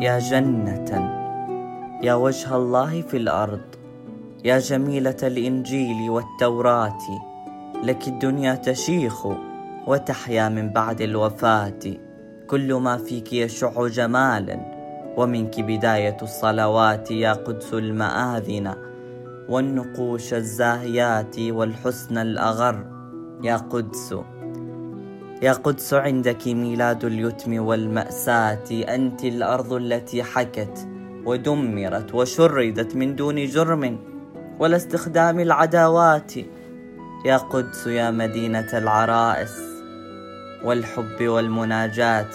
يا جنة يا وجه الله في الأرض يا جميلة الإنجيل والتوراة لك الدنيا تشيخ وتحيا من بعد الوفاة. كل ما فيك يشع جمالا ومنك بداية الصلوات يا قدس المآذن. والنقوش الزاهيات والحسن الأغر يا قدس يا قدس عندك ميلاد اليتم والمأساة. أنت الأرض التي حكت ودمرت وشردت من دون جرم ولا استخدام العداوات. يا قدس يا مدينة العرائس والحب والمناجاة.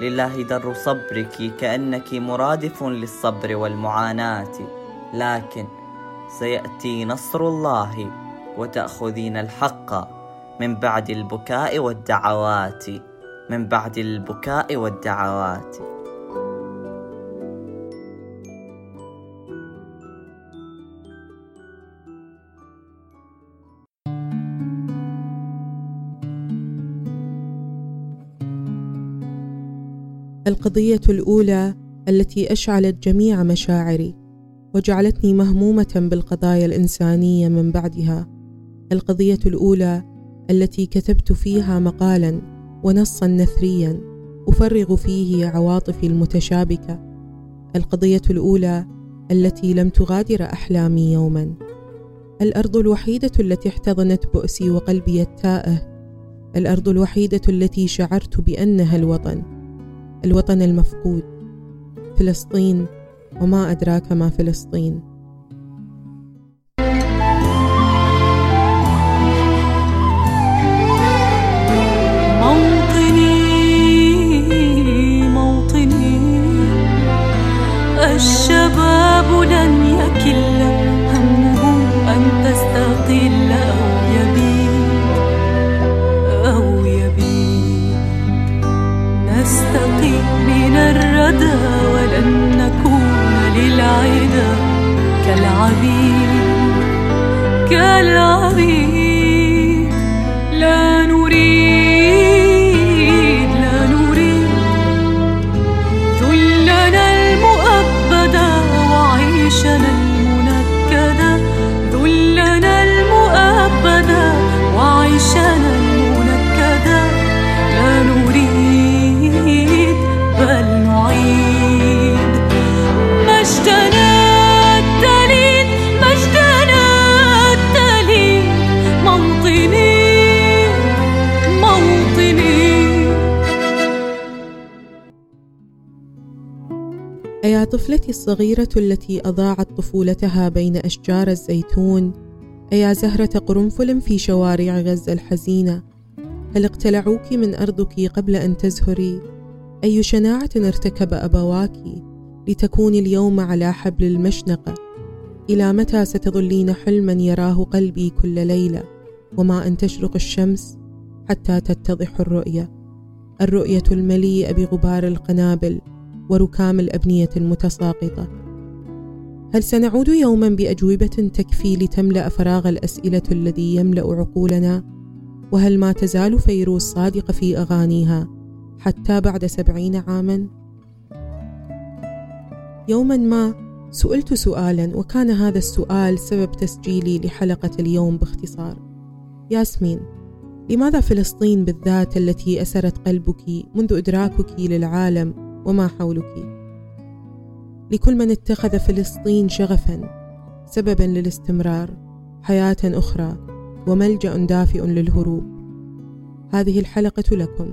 لله در صبرك كأنك مرادف للصبر والمعاناة. لكن سيأتي نصر الله وتأخذين الحق. من بعد البكاء والدعوات. من بعد البكاء والدعوات. القضية الأولى التي أشعلت جميع مشاعري وجعلتني مهمومة بالقضايا الإنسانية من بعدها. القضية الأولى التي كتبت فيها مقالا ونصا نثريا أفرغ فيه عواطفي المتشابكة القضية الأولى التي لم تغادر أحلامي يوما. الأرض الوحيدة التي احتضنت بؤسي وقلبي التائه الأرض الوحيدة التي شعرت بأنها الوطن الوطن المفقود فلسطين وما أدراك ما فلسطين. لن يكل همه أن تستقل أو يبيد أو يبيد نستقي من الردى ولن نكون للعدا كالعبيد كالعبيد. أيا طفلتي الصغيرة التي أضاعت طفولتها بين أشجار الزيتون أيا زهرة قرنفل في شوارع غزة الحزينة هل اقتلعوك من أرضك قبل أن تزهري؟ أي شناعة ارتكب أبواك لتكوني اليوم على حبل المشنقة؟ إلى متى ستظلين حلما يراه قلبي كل ليلة وما أن تشرق الشمس حتى تتضح الرؤية الرؤية المليئة بغبار القنابل وركام الأبنية المتساقطة هل سنعود يوما بأجوبة تكفي لتملأ فراغ الأسئلة الذي يملأ عقولنا؟ وهل ما تزال فيروز صادقة في أغانيها حتى بعد سبعين عاما؟ يوما ما سئلت سؤالا وكان هذا السؤال سبب تسجيلي لحلقة اليوم باختصار ياسمين لماذا فلسطين بالذات التي أسرت قلبك منذ إدراكك للعالم وما حولك. لكل من اتخذ فلسطين شغفا سببا للاستمرار حياة أخرى وملجأ دافئ للهروب. هذه الحلقة لكم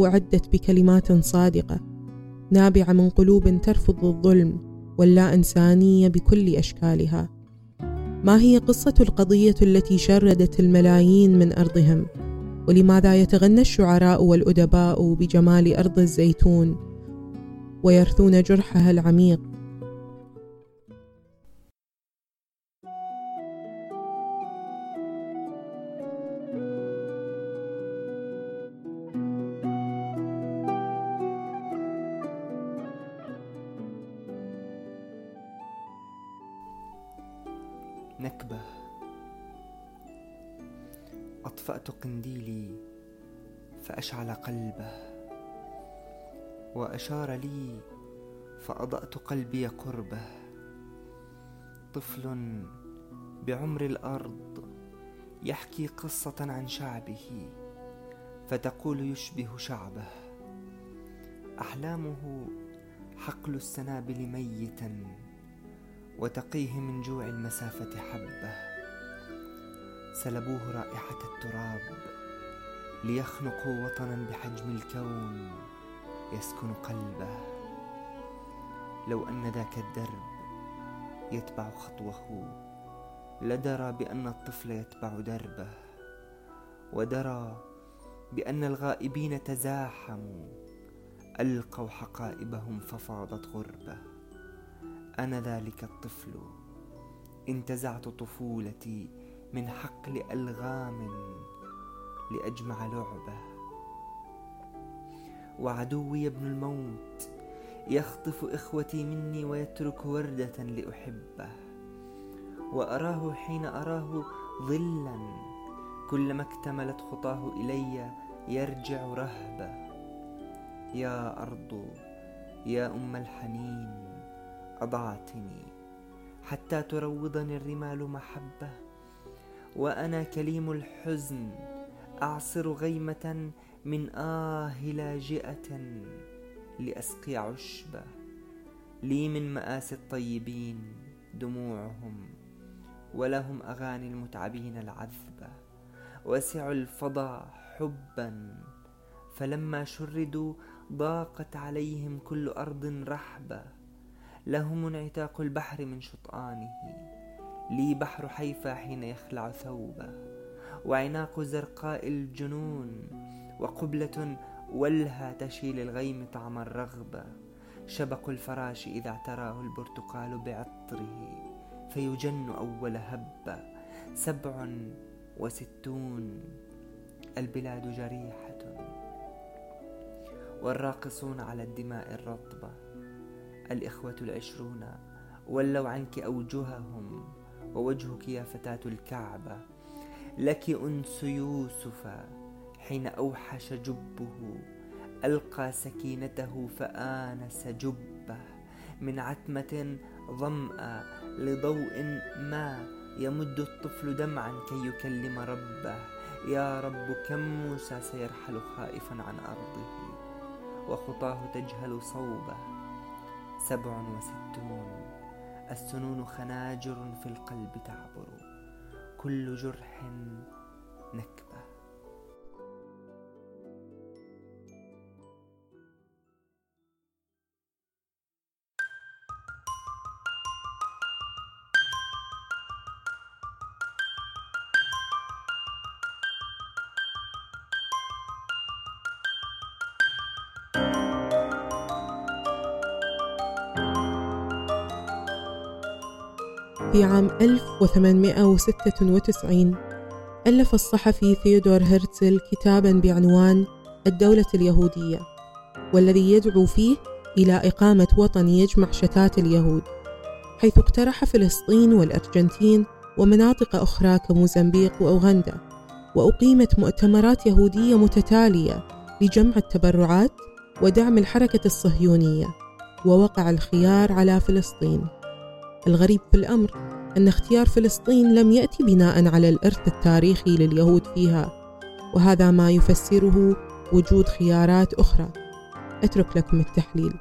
اعدت بكلمات صادقة نابعة من قلوب ترفض الظلم واللا إنسانية بكل أشكالها. ما هي قصة القضية التي شردت الملايين من أرضهم؟ ولماذا يتغنى الشعراء والأدباء بجمال أرض الزيتون؟ ويرثون جرحها العميق. نكبة أطفأت قنديلي فأشعل قلبه. وأشار لي فأضأت قلبي قربه طفل بعمر الأرض يحكي قصة عن شعبه فتقول يشبه شعبه. أحلامه حقل السنابل ميتا وتقيه من جوع المسافة حبة. سلبوه رائحة التراب ليخنقوا وطنا بحجم الكون. يسكن قلبه. لو أن ذاك الدرب يتبع خطوه لدرى بأن الطفل يتبع دربه ودرى بأن الغائبين تزاحموا. ألقوا حقائبهم ففاضت غربة. أنا ذلك الطفل انتزعت طفولتي من حقل ألغام لأجمع لعبة. وعدوي ابن الموت يخطف إخوتي مني ويترك وردة لأحبه. وأراه حين أراه ظلا كلما اكتملت خطاه إلي يرجع رهبة. يا أرض يا أم الحنين أضعتني حتى تروضني الرمال محبة. وأنا كليم الحزن أعصر غيمة من آه لاجئة لأسقي عشبة لي من مآسي الطيبين دموعهم ولهم أغاني المتعبين العذبة. وسعوا الفضاء حبا فلما شردوا ضاقت عليهم كل أرض رحبة. لهم انعتاق البحر من شطآنه. لي بحر حيفا حين يخلع ثوبه. وعناق زرقاء الجنون وقبلة ولها تشيل الغيم طعم الرغبة. شبق الفراش إذا اعتراه البرتقال بعطره فيجن أول هبة سبع وستون البلاد جريحة. والراقصون على الدماء الرطبة. الإخوة العشرون ولوا عنك أوجههم ووجهك يا فتاة الكعبة. لك أنس يوسف حين أوحش جبه ألقى سكينته فآنس جبه. من عتمة ظمأ لضوء ما يمد الطفل دمعا كي يكلم ربه. يا رب كم موسى سيرحل خائفا عن أرضه؟ وخطاه تجهل صوبه. سبع وستون. السنون خناجر في القلب تعبر. كل جرح نكبة. في عام 1896 ألف الصحفي ثيودور هرتزل كتابا بعنوان الدولة اليهودية والذي يدعو فيه إلى إقامة وطن يجمع شتات اليهود حيث اقترح فلسطين والأرجنتين ومناطق أخرى كموزمبيق وأوغندا وأقيمت مؤتمرات يهودية متتالية لجمع التبرعات ودعم الحركة الصهيونية ووقع الخيار على فلسطين. الغريب في الأمر أن اختيار فلسطين لم يأتي بناء على الإرث التاريخي لليهود فيها وهذا ما يفسره وجود خيارات أخرى. أترك لكم التحليل.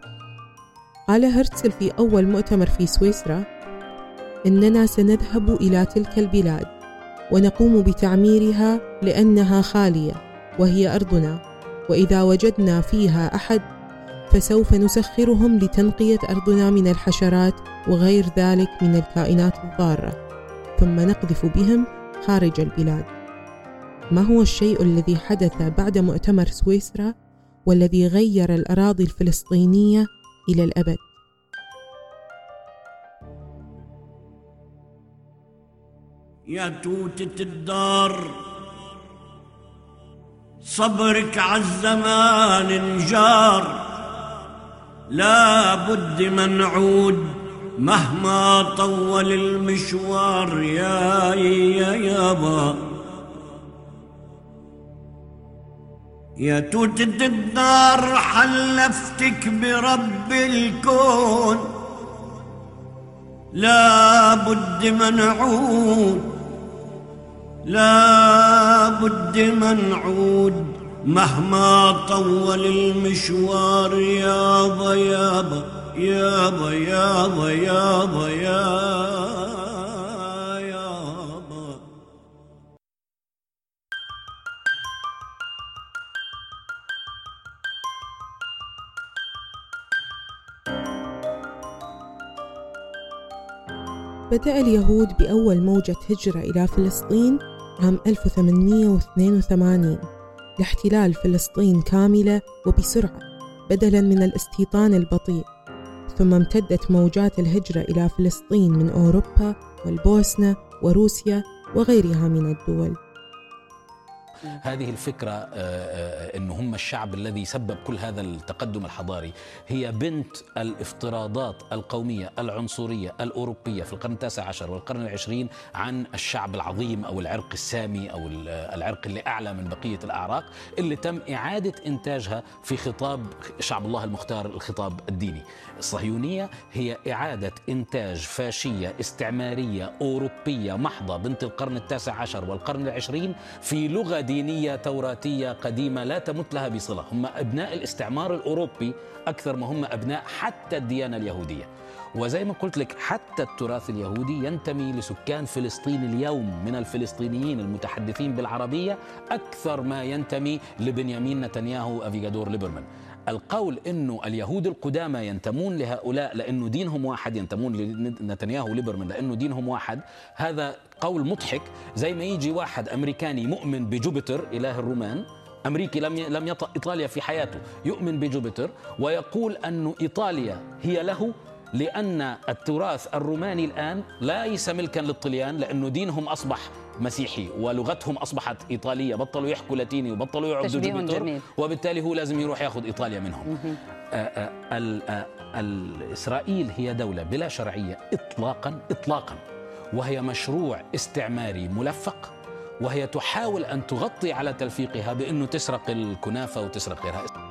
قال هرتزل في أول مؤتمر في سويسرا إننا سنذهب إلى تلك البلاد ونقوم بتعميرها لأنها خالية وهي أرضنا وإذا وجدنا فيها أحد فسوف نسخرهم لتنقية أرضنا من الحشرات وغير ذلك من الكائنات الضارة ثم نقذف بهم خارج البلاد. ما هو الشيء الذي حدث بعد مؤتمر سويسرا والذي غير الأراضي الفلسطينية إلى الأبد؟ يا توتة الدار صبرك عالزمان انجار لا بد منعود مهما طول المشوار يا يا يابا يا توتة الدار حلفتك برب الكون. لا بد منعود لا بد منعود. مهما طول المشوار يابا يابا يابا يابا يابا يابا. بدأ اليهود بأول موجة هجرة إلى فلسطين عام 1882 لاحتلال فلسطين كاملة وبسرعة بدلاً من الاستيطان البطيء. ثم امتدت موجات الهجرة إلى فلسطين من أوروبا والبوسنة وروسيا وغيرها من الدول. هذه الفكرة آه، آه، أنه هم الشعب الذي سبب كل هذا التقدم الحضاري. هي بنت الافتراضات القومية العنصرية الأوروبية في القرن التاسع عشر والقرن العشرين عن الشعب العظيم أو العرق السامي أو العرق اللي أعلى من بقية الأعراق اللي تم إعادة إنتاجها في خطاب شعب الله المختار الخطاب الديني. الصهيونية هي إعادة إنتاج فاشية استعمارية أوروبية محضة بنت القرن التاسع عشر والقرن العشرين في لغة دينية توراتية قديمة لا تمت لها بصلة. هم أبناء الاستعمار الأوروبي أكثر ما هم أبناء حتى الديانة اليهودية. وزي ما قلت لك حتى التراث اليهودي ينتمي لسكان فلسطين اليوم من الفلسطينيين المتحدثين بالعربية أكثر ما ينتمي لبنيامين نتنياهو أفيغادور ليبرمان. القول إنه اليهود القدامى ينتمون لهؤلاء لأنه دينهم واحد ينتمون لنتنياهو وليبرمان لأنه دينهم واحد هذا قول مضحك زي ما يجي واحد أمريكاني مؤمن بجوبيتر إله الرومان أمريكي لم لم يطأ إيطاليا في حياته يؤمن بجوبيتر ويقول انه إيطاليا هي له لأن التراث الروماني الآن ليس ملكا للطليان لأنه دينهم أصبح مسيحي ولغتهم أصبحت إيطالية. بطلوا يحكوا لاتيني وبطلوا يعبدوا جوبيتر وبالتالي هو لازم يروح ياخذ إيطاليا منهم. آآ آآ آآ الإسرائيل هي دولة بلا شرعية إطلاقا إطلاقا. وهي مشروع استعماري ملفق وهي تحاول أن تغطي على تلفيقها بأنه تسرق الكنافة وتسرق غيرها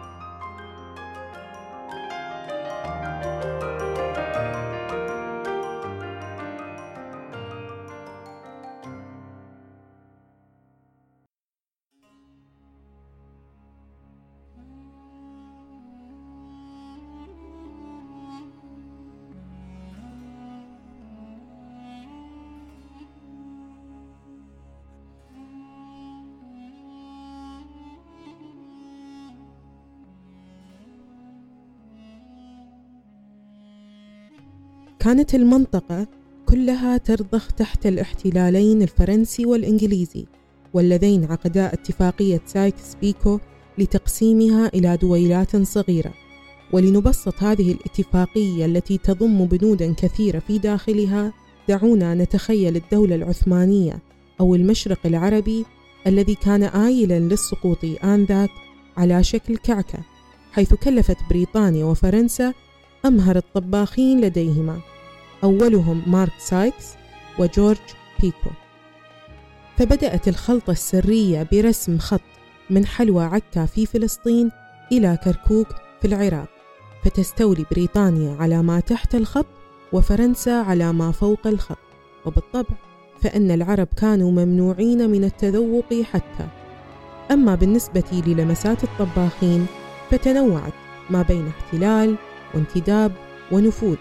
كانت المنطقة كلها ترضخ تحت الاحتلالين الفرنسي والإنجليزي واللذين عقدا اتفاقية سايكس بيكو لتقسيمها إلى دويلات صغيرة. ولنبسط هذه الاتفاقية التي تضم بنودا كثيرة في داخلها دعونا نتخيل الدولة العثمانية أو المشرق العربي الذي كان آيلا للسقوط آنذاك على شكل كعكة حيث كلفت بريطانيا وفرنسا أمهر الطباخين لديهما. أولهم مارك سايكس وجورج بيكو. فبدأت الخلطة السرية برسم خط من حلوى عكا في فلسطين إلى كركوك في العراق فتستولي بريطانيا على ما تحت الخط وفرنسا على ما فوق الخط. وبالطبع فإن العرب كانوا ممنوعين من التذوق حتى. أما بالنسبة للمسات الطباخين فتنوعت ما بين احتلال وانتداب ونفوذ.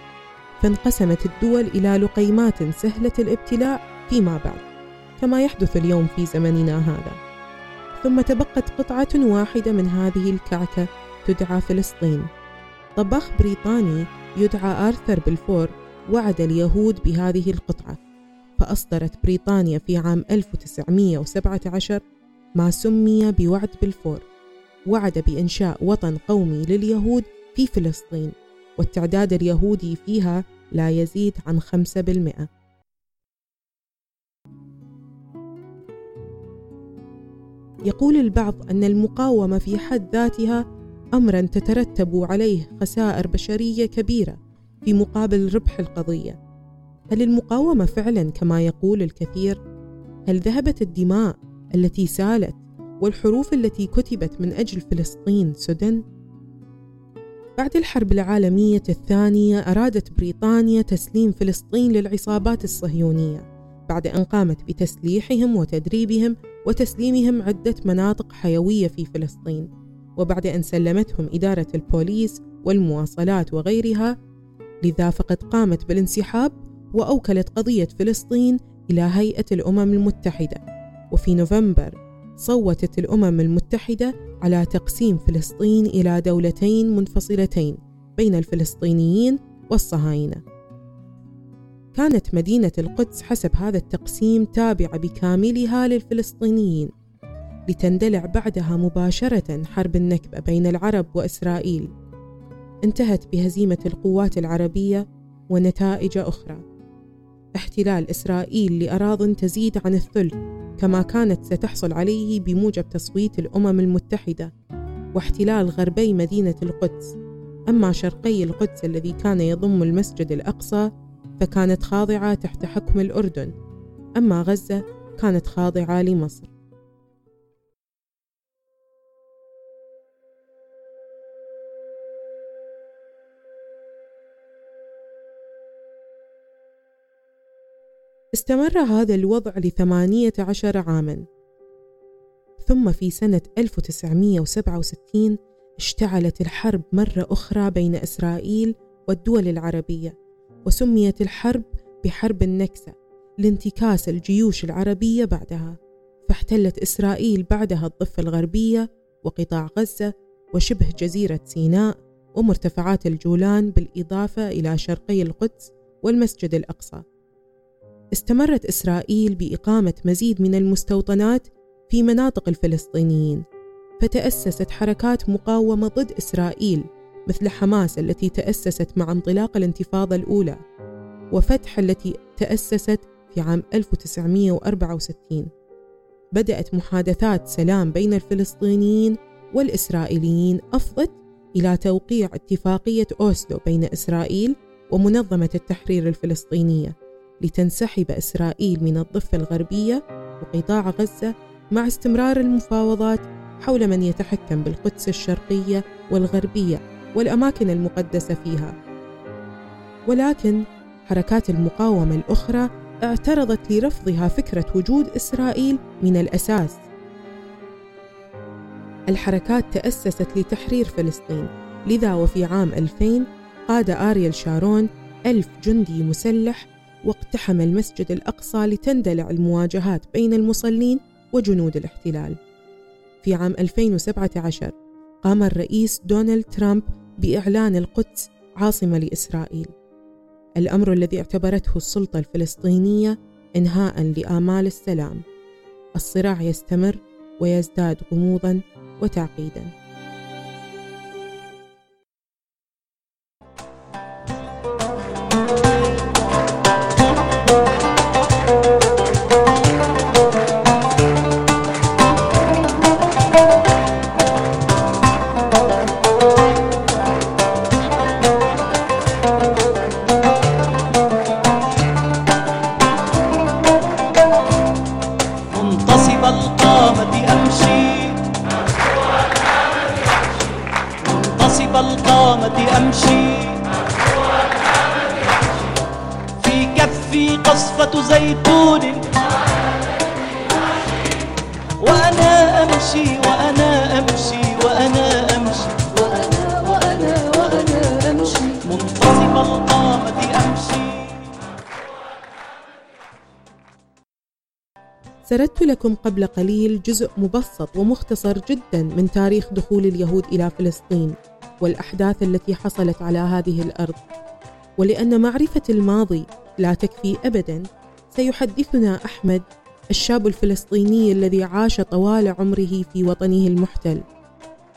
فانقسمت الدول إلى لقيمات سهلة الابتلاع فيما بعد كما يحدث اليوم في زمننا هذا. ثم تبقت قطعة واحدة من هذه الكعكة تدعى فلسطين. طباخ بريطاني يدعى آرثر بلفور وعد اليهود بهذه القطعة فأصدرت بريطانيا في عام 1917 ما سمي بوعد بلفور وعد بإنشاء وطن قومي لليهود في فلسطين. والتعداد اليهودي فيها لا يزيد عن 5% يقول البعض أن المقاومة في حد ذاتها أمرا تترتب عليه خسائر بشرية كبيرة في مقابل ربح القضية هل المقاومة فعلا كما يقول الكثير؟ هل ذهبت الدماء التي سالت والحروف التي كتبت من أجل فلسطين سدن؟ بعد الحرب العالمية الثانية أرادت بريطانيا تسليم فلسطين للعصابات الصهيونية بعد أن قامت بتسليحهم وتدريبهم وتسليمهم عدة مناطق حيوية في فلسطين. وبعد أن سلمتهم إدارة البوليس والمواصلات وغيرها لذا فقد قامت بالانسحاب وأوكلت قضية فلسطين إلى هيئة الأمم المتحدة. وفي نوفمبر صوتت الأمم المتحدة على تقسيم فلسطين إلى دولتين منفصلتين بين الفلسطينيين والصهاينة. كانت مدينة القدس حسب هذا التقسيم تابعة بكاملها للفلسطينيين، لتندلع بعدها مباشرة حرب النكبة بين العرب وإسرائيل. انتهت بهزيمة القوات العربية ونتائج أخرى. احتلال إسرائيل لأراض تزيد عن الثلث كما كانت ستحصل عليه بموجب تصويت الأمم المتحدة واحتلال غربي مدينة القدس. أما شرقي القدس الذي كان يضم المسجد الأقصى فكانت خاضعة تحت حكم الأردن. أما غزة كانت خاضعة لمصر. استمر هذا الوضع لثمانية عشر عاما. ثم في سنة 1967 اشتعلت الحرب مرة أخرى بين إسرائيل والدول العربية وسميت الحرب بحرب النكسة لانتكاس الجيوش العربية بعدها فاحتلت إسرائيل بعدها الضفة الغربية وقطاع غزة وشبه جزيرة سيناء ومرتفعات الجولان بالإضافة إلى شرقي القدس والمسجد الأقصى. استمرت إسرائيل بإقامة مزيد من المستوطنات في مناطق الفلسطينيين فتأسست حركات مقاومة ضد إسرائيل مثل حماس التي تأسست مع انطلاق الانتفاضة الأولى وفتح التي تأسست في عام 1964 بدأت محادثات سلام بين الفلسطينيين والإسرائيليين أفضت إلى توقيع اتفاقية أوسلو بين إسرائيل ومنظمة التحرير الفلسطينية. لتنسحب إسرائيل من الضفة الغربية وقطاع غزة مع استمرار المفاوضات حول من يتحكم بالقدس الشرقية والغربية والأماكن المقدسة فيها. ولكن حركات المقاومة الأخرى اعترضت لرفضها فكرة وجود إسرائيل من الأساس. الحركات تأسست لتحرير فلسطين، لذا وفي عام 2000 قاد آريل شارون ألف جندي مسلح واقتحم المسجد الأقصى لتندلع المواجهات بين المصلين وجنود الاحتلال. في عام 2017 قام الرئيس دونالد ترامب بإعلان القدس عاصمة لإسرائيل. الأمر الذي اعتبرته السلطة الفلسطينية إنهاء لآمال السلام. الصراع يستمر ويزداد غموضا وتعقيدا. لكم قبل قليل جزء مبسط ومختصر جدا من تاريخ دخول اليهود إلى فلسطين والأحداث التي حصلت على هذه الأرض. ولأن معرفة الماضي لا تكفي ابدا سيحدثنا أحمد الشاب الفلسطيني الذي عاش طوال عمره في وطنه المحتل.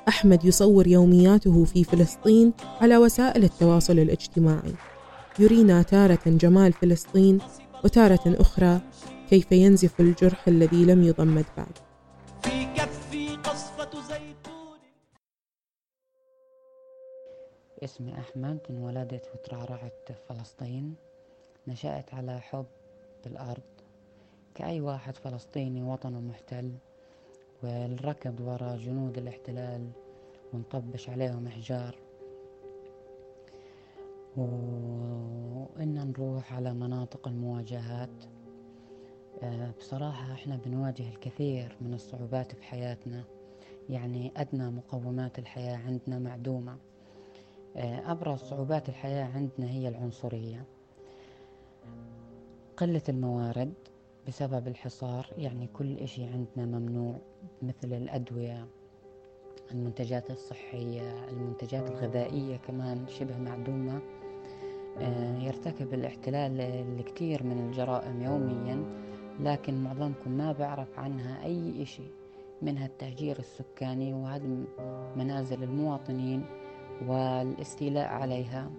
أحمد يصور يومياته في فلسطين على وسائل التواصل الاجتماعي. يرينا تارة جمال فلسطين وتارة أخرى كيف ينزف الجرح الذي لم يضمد بعد. في كفي قصفة زيتون. اسمي أحمد انولدت وترعرعت في فلسطين نشأت على حب بالأرض كأي واحد فلسطيني وطنه محتل والركض وراء جنود الاحتلال ونطبش عليهم إحجار. وإن نروح على مناطق المواجهات بصراحة إحنا بنواجه الكثير من الصعوبات في حياتنا. يعني أدنى مقومات الحياة عندنا معدومة. آه، أبرز صعوبات الحياة عندنا هي العنصرية. قلة الموارد بسبب الحصار يعني كل إشي عندنا ممنوع مثل الأدوية المنتجات الصحية المنتجات الغذائية كمان شبه معدومة. آه، يرتكب الاحتلال الكثير من الجرائم يوميا. لكن معظمكم ما بعرف عنها أي إشي منها التهجير السكاني وهدم منازل المواطنين والاستيلاء عليها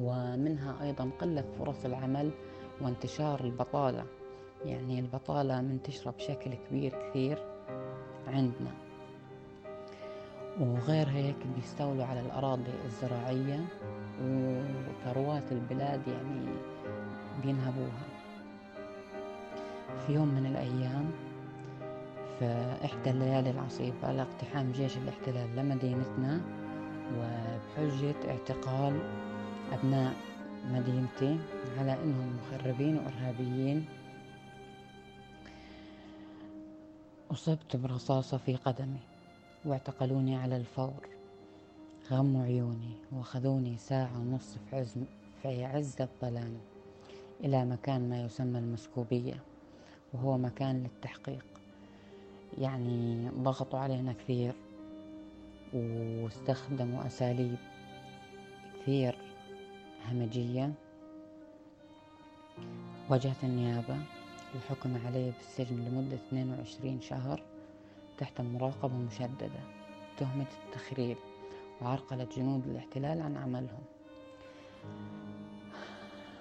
ومنها أيضا قلة فرص العمل وانتشار البطالة. يعني البطالة منتشرة بشكل كبير كثير عندنا. وغير هيك بيستولوا على الأراضي الزراعية وثروات البلاد يعني بينهبوها. في يوم من الأيام في إحدى الليالي العصيبة لاقتحام جيش الاحتلال لمدينتنا وبحجة اعتقال أبناء مدينتي على أنهم مخربين وإرهابيين. أصبت برصاصة في قدمي واعتقلوني على الفور غموا عيوني وأخذوني ساعة ونص في عز, في عز الظلام إلى مكان ما يسمى المسكوبية. وهو مكان للتحقيق. يعني ضغطوا علينا كثير واستخدموا أساليب كثير همجية. واجهت النيابة الحكم علي بالسجن لمدة 22 شهر تحت مراقبة مشددة تهمة التخريب وعرقلة جنود الاحتلال عن عملهم.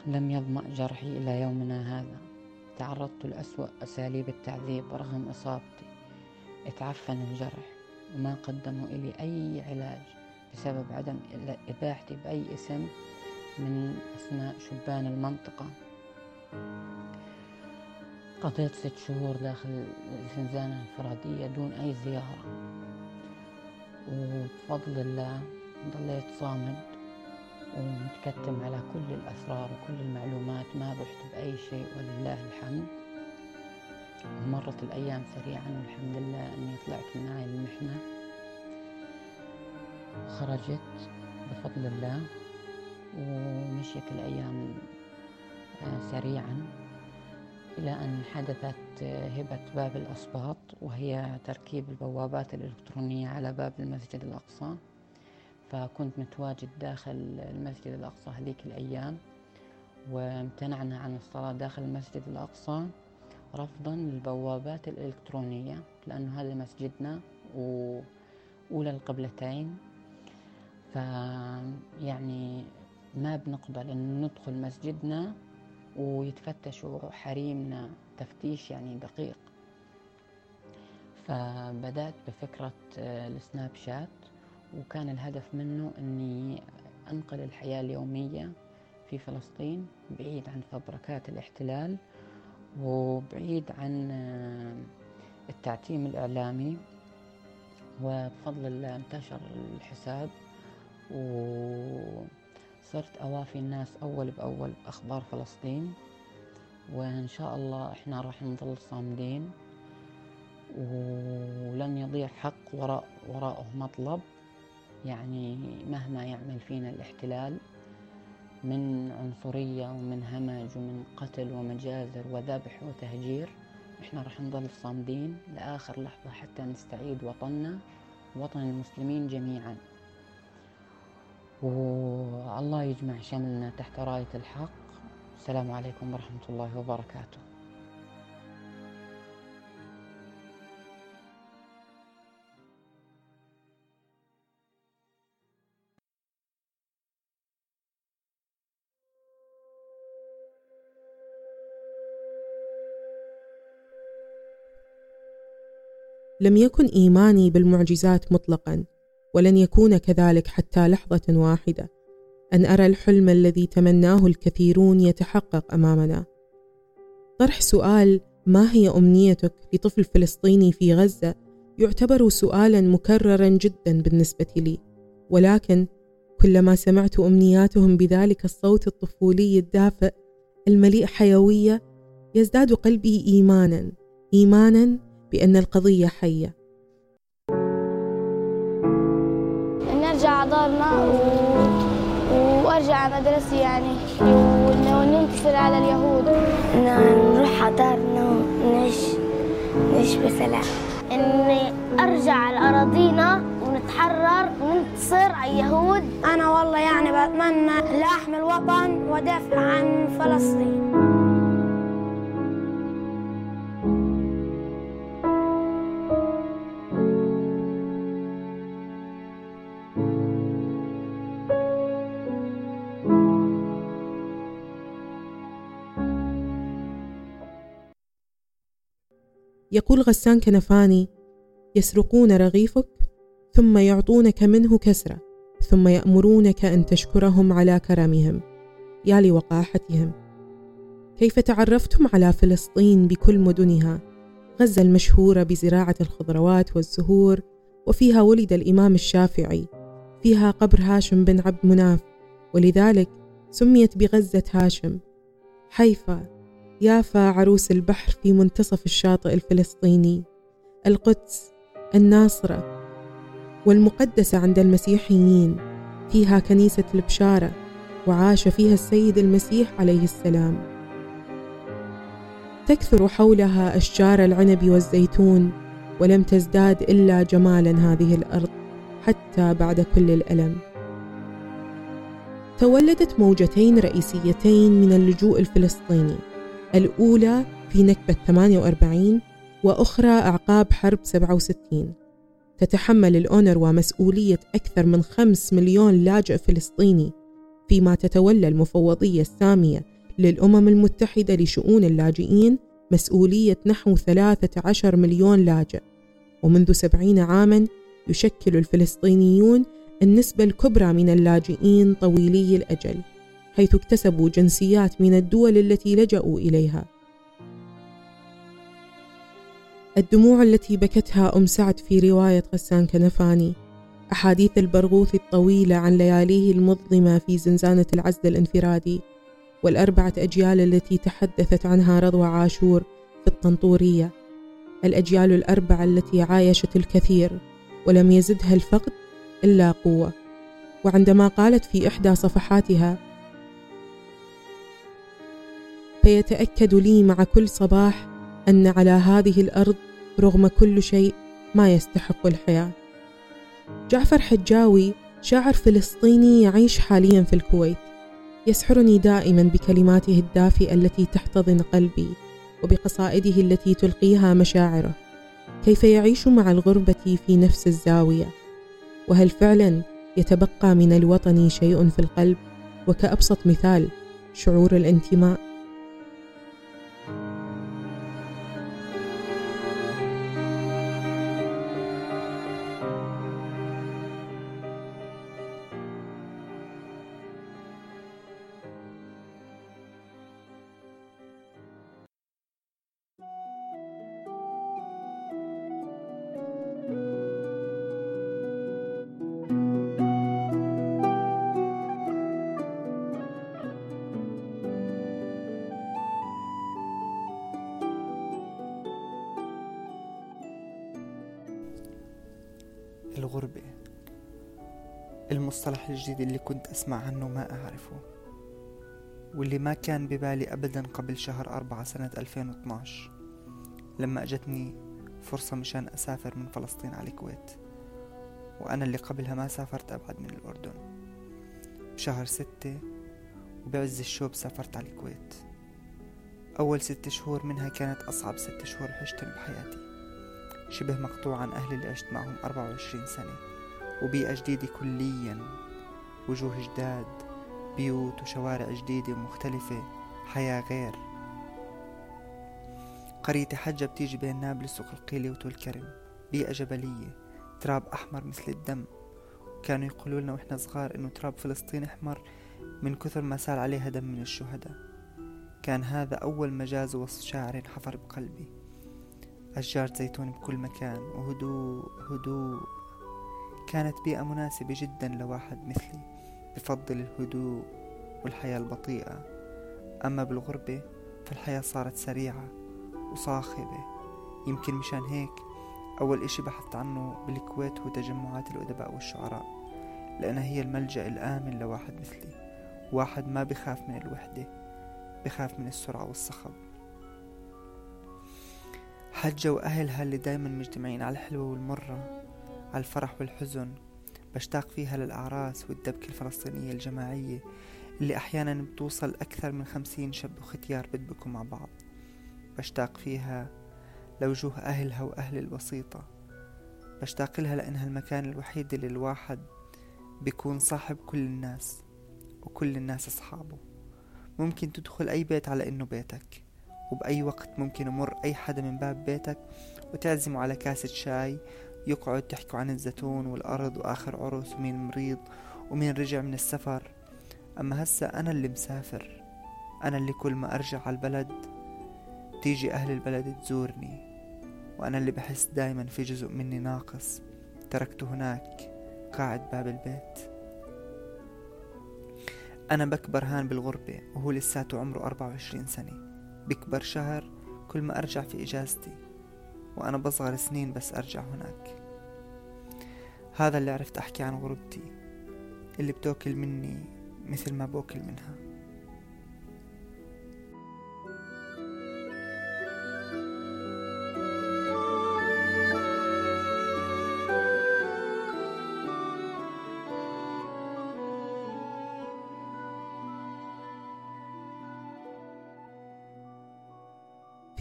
لم يظمأ جرحي إلى يومنا هذا. تعرضت لأسوأ أساليب التعذيب رغم إصابتي. اتعفن الجرح وما قدموا إلي أي علاج بسبب عدم إباحتي بأي اسم من أسماء شبان المنطقة. قضيت ست شهور داخل الزنزانة الانفرادية دون أي زيارة. وبفضل الله ضليت صامد. ومتكتم على كل الأسرار وكل المعلومات ما بحت بأي شيء ولله الحمد. ومرت الأيام سريعا والحمد لله أني طلعت من هاي المحنة. وخرجت بفضل الله ومشيت الأيام آه، سريعا إلى أن حدثت هبة باب الأسباط وهي تركيب البوابات الإلكترونية على باب المسجد الأقصى. فكنت متواجد داخل المسجد الأقصى هذيك الأيام وامتنعنا عن الصلاة داخل المسجد الأقصى رفضا للبوابات الإلكترونية لأنه هذا مسجدنا وأولى القبلتين. فيعني ما بنقبل أن ندخل مسجدنا ويتفتشوا حريمنا تفتيش يعني دقيق. فبدأت بفكرة السناب شات وكان الهدف منه أني أنقل الحياة اليومية في فلسطين بعيد عن فبركات الاحتلال وبعيد عن آه، التعتيم الإعلامي. وبفضل الله انتشر الحساب و صرت أوافي الناس أول بأول أخبار فلسطين. وإن شاء الله إحنا راح نظل صامدين ولن يضيع حق وراء وراءه مطلب. يعني مهما يعمل فينا الاحتلال من عنصرية ومن همج ومن قتل ومجازر وذبح وتهجير إحنا راح نظل صامدين لآخر لحظة حتى نستعيد وطننا وطن المسلمين جميعا. والله يجمع شملنا تحت راية الحق. السلام عليكم ورحمة الله وبركاته. لم يكن إيماني بالمعجزات مطلقا ولن يكون كذلك حتى لحظة واحدة. أن أرى الحلم الذي تمناه الكثيرون يتحقق أمامنا. طرح سؤال ما هي أمنيتك لطفل فلسطيني في غزة? يعتبر سؤالا مكررا جدا بالنسبة لي. ولكن كلما سمعت أمنياتهم بذلك الصوت الطفولي الدافئ المليء حيوية يزداد قلبي إيمانا. إيمانا بأن القضية حية. نرجع دارنا و... وأرجع مدرسي يعني. وننتصر على اليهود. نروح على دارنا ونعيش نعيش بسلام. إني أرجع لاراضينا ونتحرر وننتصر على اليهود. أنا والله يعني بتمنى لاحمي الوطن وادافع عن فلسطين. يقول غسان كنفاني يسرقون رغيفك ثم يعطونك منه كسرة ثم يأمرونك أن تشكرهم على كرمهم. يا لوقاحتهم. كيف تعرفتم على فلسطين بكل مدنها؟ غزة المشهورة بزراعة الخضروات والزهور وفيها ولد الإمام الشافعي. فيها قبر هاشم بن عبد مناف ولذلك سميت بغزة هاشم. حيفا. يافا عروس البحر في منتصف الشاطئ الفلسطيني القدس الناصرة والمقدسة عند المسيحيين فيها كنيسة البشارة وعاش فيها السيد المسيح عليه السلام. تكثر حولها أشجار العنب والزيتون ولم تزداد إلا جمالا هذه الأرض حتى بعد كل الألم. تولدت موجتين رئيسيتين من اللجوء الفلسطيني. الأولى في نكبة 48 وأخرى أعقاب حرب 67 تتحمل الأونروا مسؤولية أكثر من 5 مليون لاجئ فلسطيني فيما تتولى المفوضية السامية للأمم المتحدة لشؤون اللاجئين مسؤولية نحو 13 مليون لاجئ. ومنذ 70 عاما يشكل الفلسطينيون النسبة الكبرى من اللاجئين طويلي الأجل. حيث اكتسبوا جنسيات من الدول التي لجأوا إليها. الدموع التي بكتها أم سعد في رواية غسان كنفاني أحاديث البرغوث الطويلة عن لياليه المظلمة في زنزانة العزل الانفرادي والأربعة أجيال التي تحدثت عنها رضوى عاشور في الطنطورية. الأجيال الأربعة التي عايشت الكثير ولم يزدها الفقد إلا قوة. وعندما قالت في إحدى صفحاتها فيتأكد لي مع كل صباح أن على هذه الأرض رغم كل شيء ما يستحق الحياة. جعفر حجاوي شاعر فلسطيني يعيش حاليا في الكويت. يسحرني دائما بكلماته الدافئة التي تحتضن قلبي وبقصائده التي تلقيها مشاعره. كيف يعيش مع الغربة في نفس الزاوية؟ وهل فعلا يتبقى من الوطن شيء في القلب؟ وكأبسط مثال شعور الانتماء كنت أسمع عنه ما أعرفه واللي ما كان ببالي أبدا قبل شهر أربعة سنة 2012 لما أجتني فرصة مشان أسافر من فلسطين على الكويت وأنا اللي قبلها ما سافرت أبعد من الأردن. بشهر ستة وبعز الشوب سافرت على الكويت. أول ست شهور منها كانت أصعب ست شهور عشتهم بحياتي. شبه مقطوع عن أهلي اللي عشت معهم 24 سنة وبيئة جديدة كليا. وجوه جداد بيوت وشوارع جديدة ومختلفة حياة غير. قرية حجة بتيجي بين نابلس وقلقيلة وتول كرم بيئة جبلية تراب أحمر مثل الدم. كانوا يقولوا لنا وإحنا صغار إنه تراب فلسطين أحمر من كثر ما سال عليها دم من الشهداء. كان هذا أول مجاز وصف شاعر حفر بقلبي. أشجار زيتون بكل مكان وهدوء هدوء. كانت بيئة مناسبة جدا لواحد مثلي. بفضل الهدوء والحياة البطيئة. أما بالغربة فالحياة صارت سريعة وصاخبة. يمكن مشان هيك أول إشي بحثت عنه بالكويت هو تجمعات الأدباء والشعراء لأنها هي الملجأ الآمن لواحد مثلي. واحد ما بخاف من الوحدة بخاف من السرعة والصخب. حجة وأهلها اللي دايما مجتمعين على الحلوة والمرة على الفرح والحزن بشتاق فيها للأعراس والدبكة الفلسطينية الجماعية اللي أحيانا بتوصل أكثر من خمسين شاب وختيار بدبكوا مع بعض. بشتاق فيها لوجوه أهلها وأهل البسيطة بشتاق لها لأنها المكان الوحيد اللي الواحد بيكون صاحب كل الناس وكل الناس أصحابه. ممكن تدخل أي بيت على إنه بيتك وبأي وقت ممكن يمر أي حدا من باب بيتك وتعزمه على كاسة شاي يقعد تحكوا عن الزيتون والأرض وآخر عرس ومين مريض ومين رجع من السفر. أما هسا أنا اللي مسافر. أنا اللي كل ما أرجع على البلد تيجي أهل البلد تزورني. وأنا اللي بحس دايما في جزء مني ناقص. تركته هناك قاعد باب البيت. أنا بكبر هان بالغربة وهو لساته عمره أربعة وعشرين سنة. بكبر شهر كل ما أرجع في إجازتي. وأنا بصغر سنين بس أرجع هناك. هذا اللي عرفت أحكي عن غربتي اللي بتوكل مني مثل ما بوكل منها.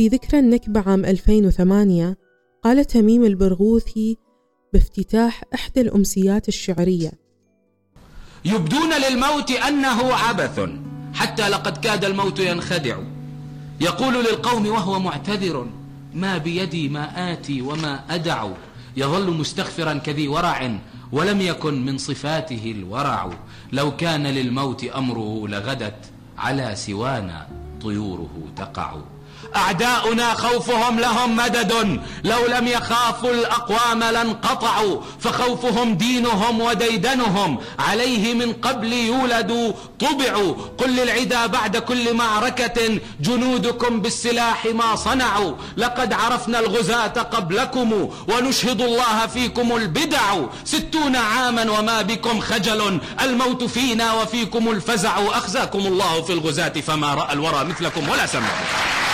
في ذكرى النكبة عام 2008 قال تميم البرغوثي بافتتاح إحدى الأمسيات الشعرية. يبدون للموت أنه عبث حتى لقد كاد الموت ينخدع. يقول للقوم وهو معتذر ما بيدي ما آتي وما أدع. يظل مستغفرا كذي ورع ولم يكن من صفاته الورع. لو كان للموت أمره لغدت على سوانا طيوره تقع. أعداؤنا خوفهم لهم مدد. لو لم يخافوا الأقوام لانقطعوا فخوفهم دينهم وديدنهم. عليه من قبل يولدوا طبعوا. قل للعدا بعد كل معركة جنودكم بالسلاح ما صنعوا. لقد عرفنا الغزاة قبلكم ونشهد الله فيكم البدع. ستون عاما وما بكم خجل. الموت فينا وفيكم الفزع. أخزاكم الله في الغزاة فما رأى الورى مثلكم ولا سمعكم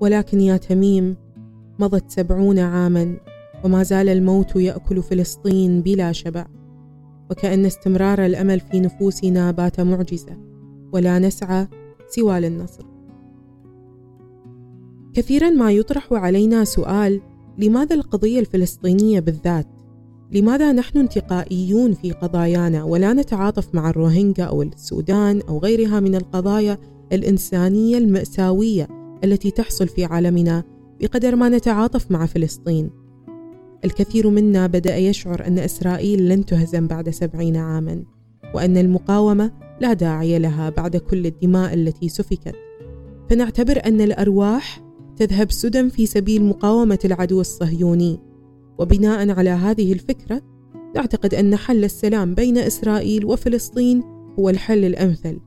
ولكن يا تميم مضت سبعون عاما وما زال الموت يأكل فلسطين بلا شبع. وكأن استمرار الأمل في نفوسنا بات معجزة ولا نسعى سوى للنصر. كثيرا ما يطرح علينا سؤال لماذا القضية الفلسطينية بالذات؟ لماذا نحن انتقائيون في قضايانا ولا نتعاطف مع الروهينجا أو السودان أو غيرها من القضايا الإنسانية المأساوية؟ التي تحصل في عالمنا بقدر ما نتعاطف مع فلسطين. الكثير منا بدأ يشعر أن إسرائيل لن تهزم بعد سبعين عاما وأن المقاومة لا داعي لها بعد كل الدماء التي سفكت. فنعتبر أن الأرواح تذهب سدى في سبيل مقاومة العدو الصهيوني. وبناء على هذه الفكرة نعتقد أن حل السلام بين إسرائيل وفلسطين هو الحل الأمثل.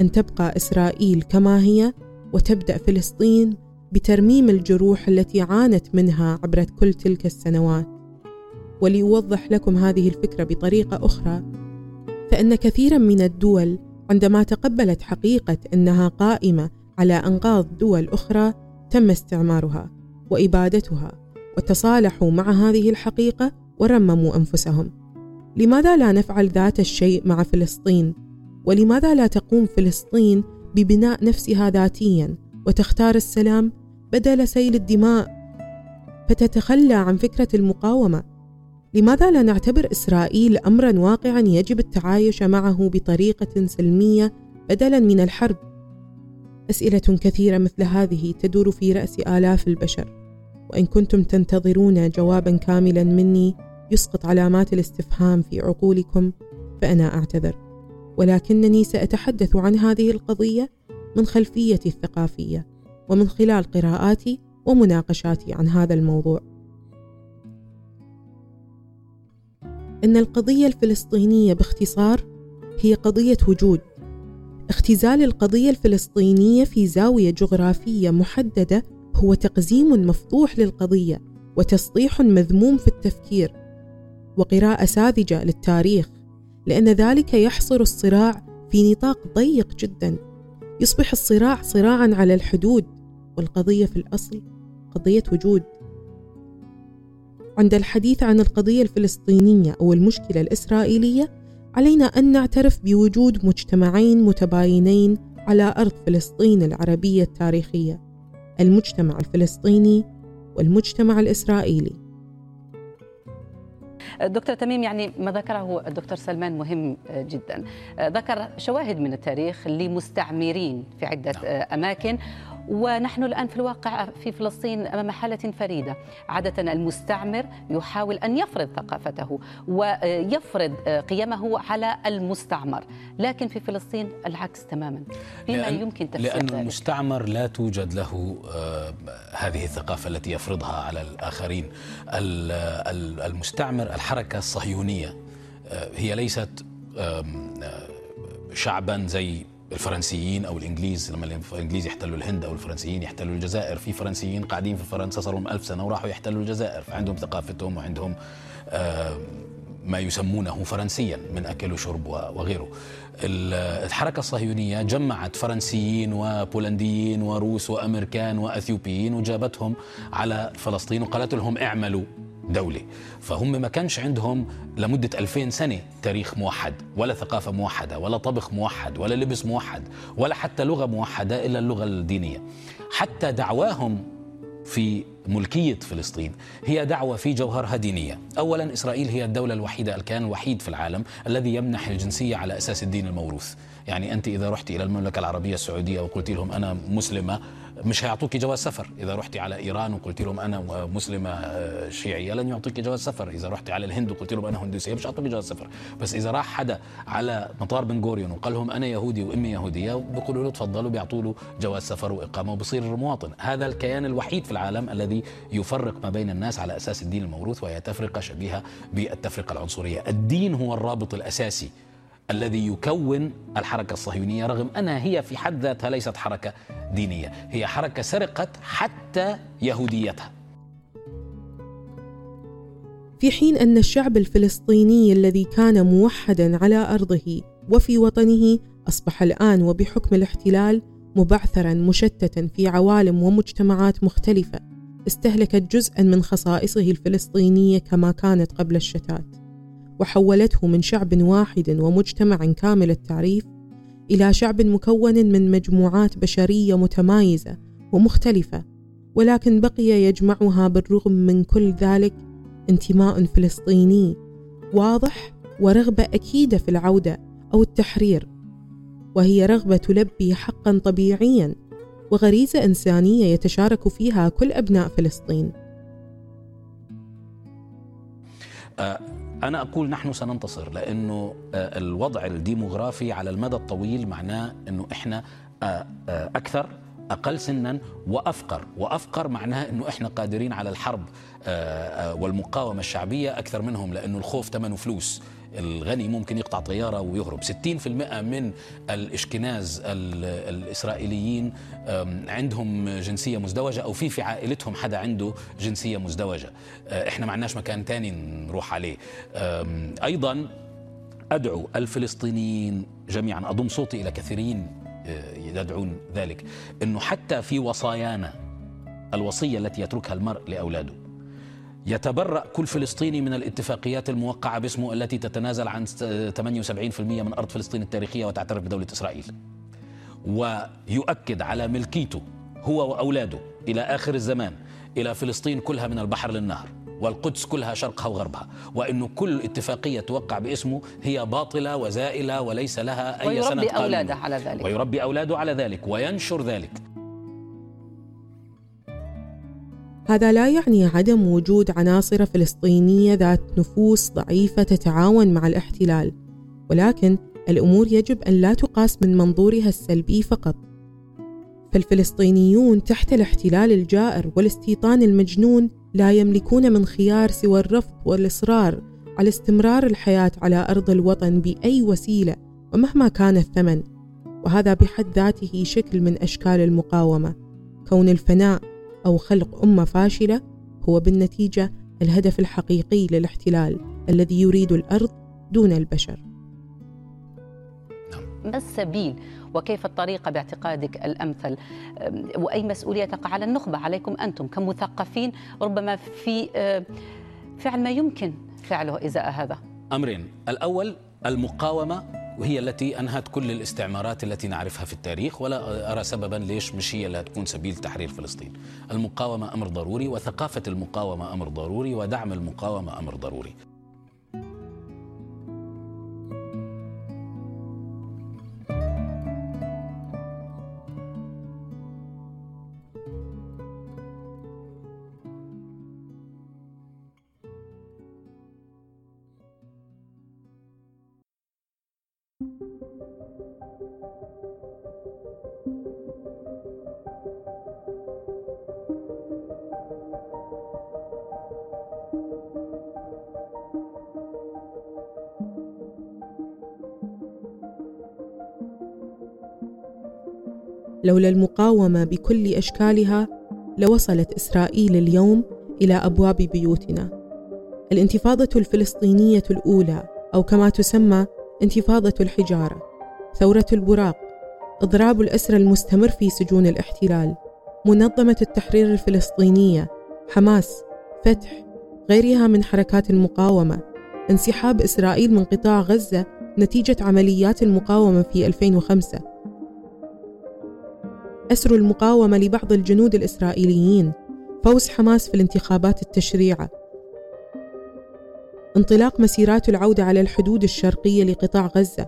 أن تبقى إسرائيل كما هي وتبدأ فلسطين بترميم الجروح التي عانت منها عبر كل تلك السنوات وليوضح لكم هذه الفكرة بطريقة أخرى فإن كثيرا من الدول عندما تقبلت حقيقة أنها قائمة على أنقاض دول أخرى تم استعمارها وإبادتها وتصالحوا مع هذه الحقيقة ورمموا أنفسهم لماذا لا نفعل ذات الشيء مع فلسطين؟ ولماذا لا تقوم فلسطين ببناء نفسها ذاتيا وتختار السلام بدل سيل الدماء. فتتخلى عن فكرة المقاومة. لماذا لا نعتبر إسرائيل امرا واقعا يجب التعايش معه بطريقة سلمية بدلا من الحرب؟ أسئلة كثيرة مثل هذه تدور في رأس آلاف البشر. وإن كنتم تنتظرون جوابا كاملا مني يسقط علامات الاستفهام في عقولكم فأنا أعتذر. ولكنني سأتحدث عن هذه القضية من خلفيتي الثقافية ومن خلال قراءاتي ومناقشاتي عن هذا الموضوع. إن القضية الفلسطينية باختصار هي قضية وجود. اختزال القضية الفلسطينية في زاوية جغرافية محددة هو تقزيم مفضوح للقضية وتسطيح مذموم في التفكير وقراءة ساذجة للتاريخ. لأن ذلك يحصر الصراع في نطاق ضيق جدا. يصبح الصراع صراعا على الحدود والقضية في الأصل قضية وجود. عند الحديث عن القضية الفلسطينية أو المشكلة الإسرائيلية علينا أن نعترف بوجود مجتمعين متباينين على أرض فلسطين العربية التاريخية المجتمع الفلسطيني والمجتمع الإسرائيلي. دكتور تميم يعني ما ذكره الدكتور سلمان مهم جدا. ذكر شواهد من التاريخ لمستعمرين في عدة أماكن. ونحن الآن في الواقع في فلسطين أمام حالة فريدة. عادة المستعمر يحاول أن يفرض ثقافته ويفرض قيمه على المستعمر لكن في فلسطين العكس تماما. بما لأن يمكن تفسير لأن ذلك؟ المستعمر لا توجد له آه، هذه الثقافة التي يفرضها على الآخرين. ال- ال- المستعمر الحركة الصهيونية آه، هي ليست آه، شعبا زي الفرنسيين أو الإنجليز لما الإنجليز يحتلوا الهند أو الفرنسيين يحتلوا الجزائر في فرنسيين قاعدين في فرنسا صار لهم ألف سنة وراحوا يحتلوا الجزائر فعندهم ثقافتهم وعندهم آه، ما يسمونه فرنسيا من أكل وشرب وغيره. ال- الحركة الصهيونية جمعت فرنسيين وبولنديين وروس وأمريكان وأثيوبيين وجابتهم على فلسطين وقالت لهم اعملوا دولة فهم ما كانش عندهم لمدة 2000 سنة تاريخ موحد ولا ثقافة موحدة ولا طبخ موحد ولا لبس موحد ولا حتى لغة موحدة إلا اللغة الدينية. حتى دعواهم في ملكية فلسطين هي دعوة في جوهرها دينية. أولا إسرائيل هي الدولة الوحيدة الكيان الوحيد في العالم الذي يمنح الجنسية على أساس الدين الموروث. يعني أنت إذا رحت إلى المملكة العربية السعودية وقلت لهم أنا مسلمة مش هيعطوك جواز سفر. إذا رحت على إيران وقلت لهم أنا مسلمة آه، شيعية لن يعطيك جواز سفر. إذا رحت على الهند وقلت لهم أنا هندوسية مش هيعطوك جواز سفر. بس إذا راح حدا على مطار بن غوريون وقال لهم أنا يهودي وأمي يهودية بيقولوا له تفضلوا بيعطوا له جواز سفر وإقامة وبصير مواطن. هذا الكيان الوحيد في العالم الذي يفرق ما بين الناس على أساس الدين الموروث وهي تفرقة شبيهة بالتفرقة العنصرية. الدين هو الرابط الأساسي الذي يكون الحركة الصهيونية رغم أنها هي في حد ذاتها ليست حركة دينية هي حركة سرقت حتى يهوديتها. في حين أن الشعب الفلسطيني الذي كان موحدا على أرضه وفي وطنه أصبح الآن وبحكم الاحتلال مبعثرا مشتتا في عوالم ومجتمعات مختلفة استهلكت جزءا من خصائصه الفلسطينية كما كانت قبل الشتات. وحولته من شعب واحد ومجتمع كامل التعريف إلى شعب مكون من مجموعات بشرية متمايزة ومختلفة ولكن بقي يجمعها بالرغم من كل ذلك انتماء فلسطيني واضح ورغبة أكيدة في العودة أو التحرير وهي رغبة تلبي حقا طبيعيا وغريزة إنسانية يتشارك فيها كل أبناء فلسطين. آه، أنا أقول نحن سننتصر لأنه آه، الوضع الديموغرافي على المدى الطويل معناه أنه إحنا آه، آه، أكثر أقل سنا وأفقر. وأفقر معناه أنه إحنا قادرين على الحرب والمقاومة الشعبية أكثر منهم لأنه الخوف ثمنه فلوس. الغني ممكن يقطع طيارة ويهرب. 60% من الإشكناز ال- الإسرائيليين عندهم جنسية مزدوجة أو في في عائلتهم حدا عنده جنسية مزدوجة. آه، إحنا ما عندناش مكان تاني نروح عليه. أيضا أدعو الفلسطينيين جميعا أضم صوتي إلى كثيرين آه، يدعون ذلك أنه حتى في وصايانا الوصية التي يتركها المرء لأولاده يتبرأ كل فلسطيني من الاتفاقيات الموقعة باسمه التي تتنازل عن 78% من أرض فلسطين التاريخية وتعترف بدولة إسرائيل. ويؤكد على ملكيته هو وأولاده إلى آخر الزمان إلى فلسطين كلها من البحر للنهر والقدس كلها شرقها وغربها وأنه كل اتفاقية توقع باسمه هي باطلة وزائلة وليس لها أي سند ويربي أولاده على ذلك. ويربي أولاده على ذلك وينشر ذلك. هذا لا يعني عدم وجود عناصر فلسطينية ذات نفوس ضعيفة تتعاون مع الاحتلال ولكن الأمور يجب أن لا تقاس من منظورها السلبي فقط. فالفلسطينيون تحت الاحتلال الجائر والاستيطان المجنون لا يملكون من خيار سوى الرفض والإصرار على استمرار الحياة على أرض الوطن بأي وسيلة ومهما كان الثمن وهذا بحد ذاته شكل من أشكال المقاومة. كون الفناء أو خلق أمة فاشلة هو بالنتيجة الهدف الحقيقي للاحتلال الذي يريد الأرض دون البشر. ما السبيل وكيف الطريقة باعتقادك الأمثل؟ أم، وأي مسؤولية تقع على النخبة؟ عليكم أنتم كمثقفين ربما في أه، فعل ما يمكن فعله إزاء هذا. أمرين. الأول المقاومة وهي التي أنهت كل الاستعمارات التي نعرفها في التاريخ ولا أرى سببا ليش مش هي اللي هتكون سبيل تحرير فلسطين. المقاومة أمر ضروري وثقافة المقاومة أمر ضروري ودعم المقاومة أمر ضروري. لولا المقاومة بكل أشكالها لوصلت إسرائيل اليوم إلى أبواب بيوتنا. الانتفاضة الفلسطينية الأولى أو كما تسمى انتفاضة الحجارة، ثورة البراق، إضراب الأسرى المستمر في سجون الاحتلال، منظمة التحرير الفلسطينية، حماس، فتح، غيرها من حركات المقاومة، انسحاب إسرائيل من قطاع غزة نتيجة عمليات المقاومة في 2005 أسر المقاومة لبعض الجنود الإسرائيليين. فوز حماس في الانتخابات التشريعة انطلاق مسيرات العودة على الحدود الشرقية لقطاع غزة.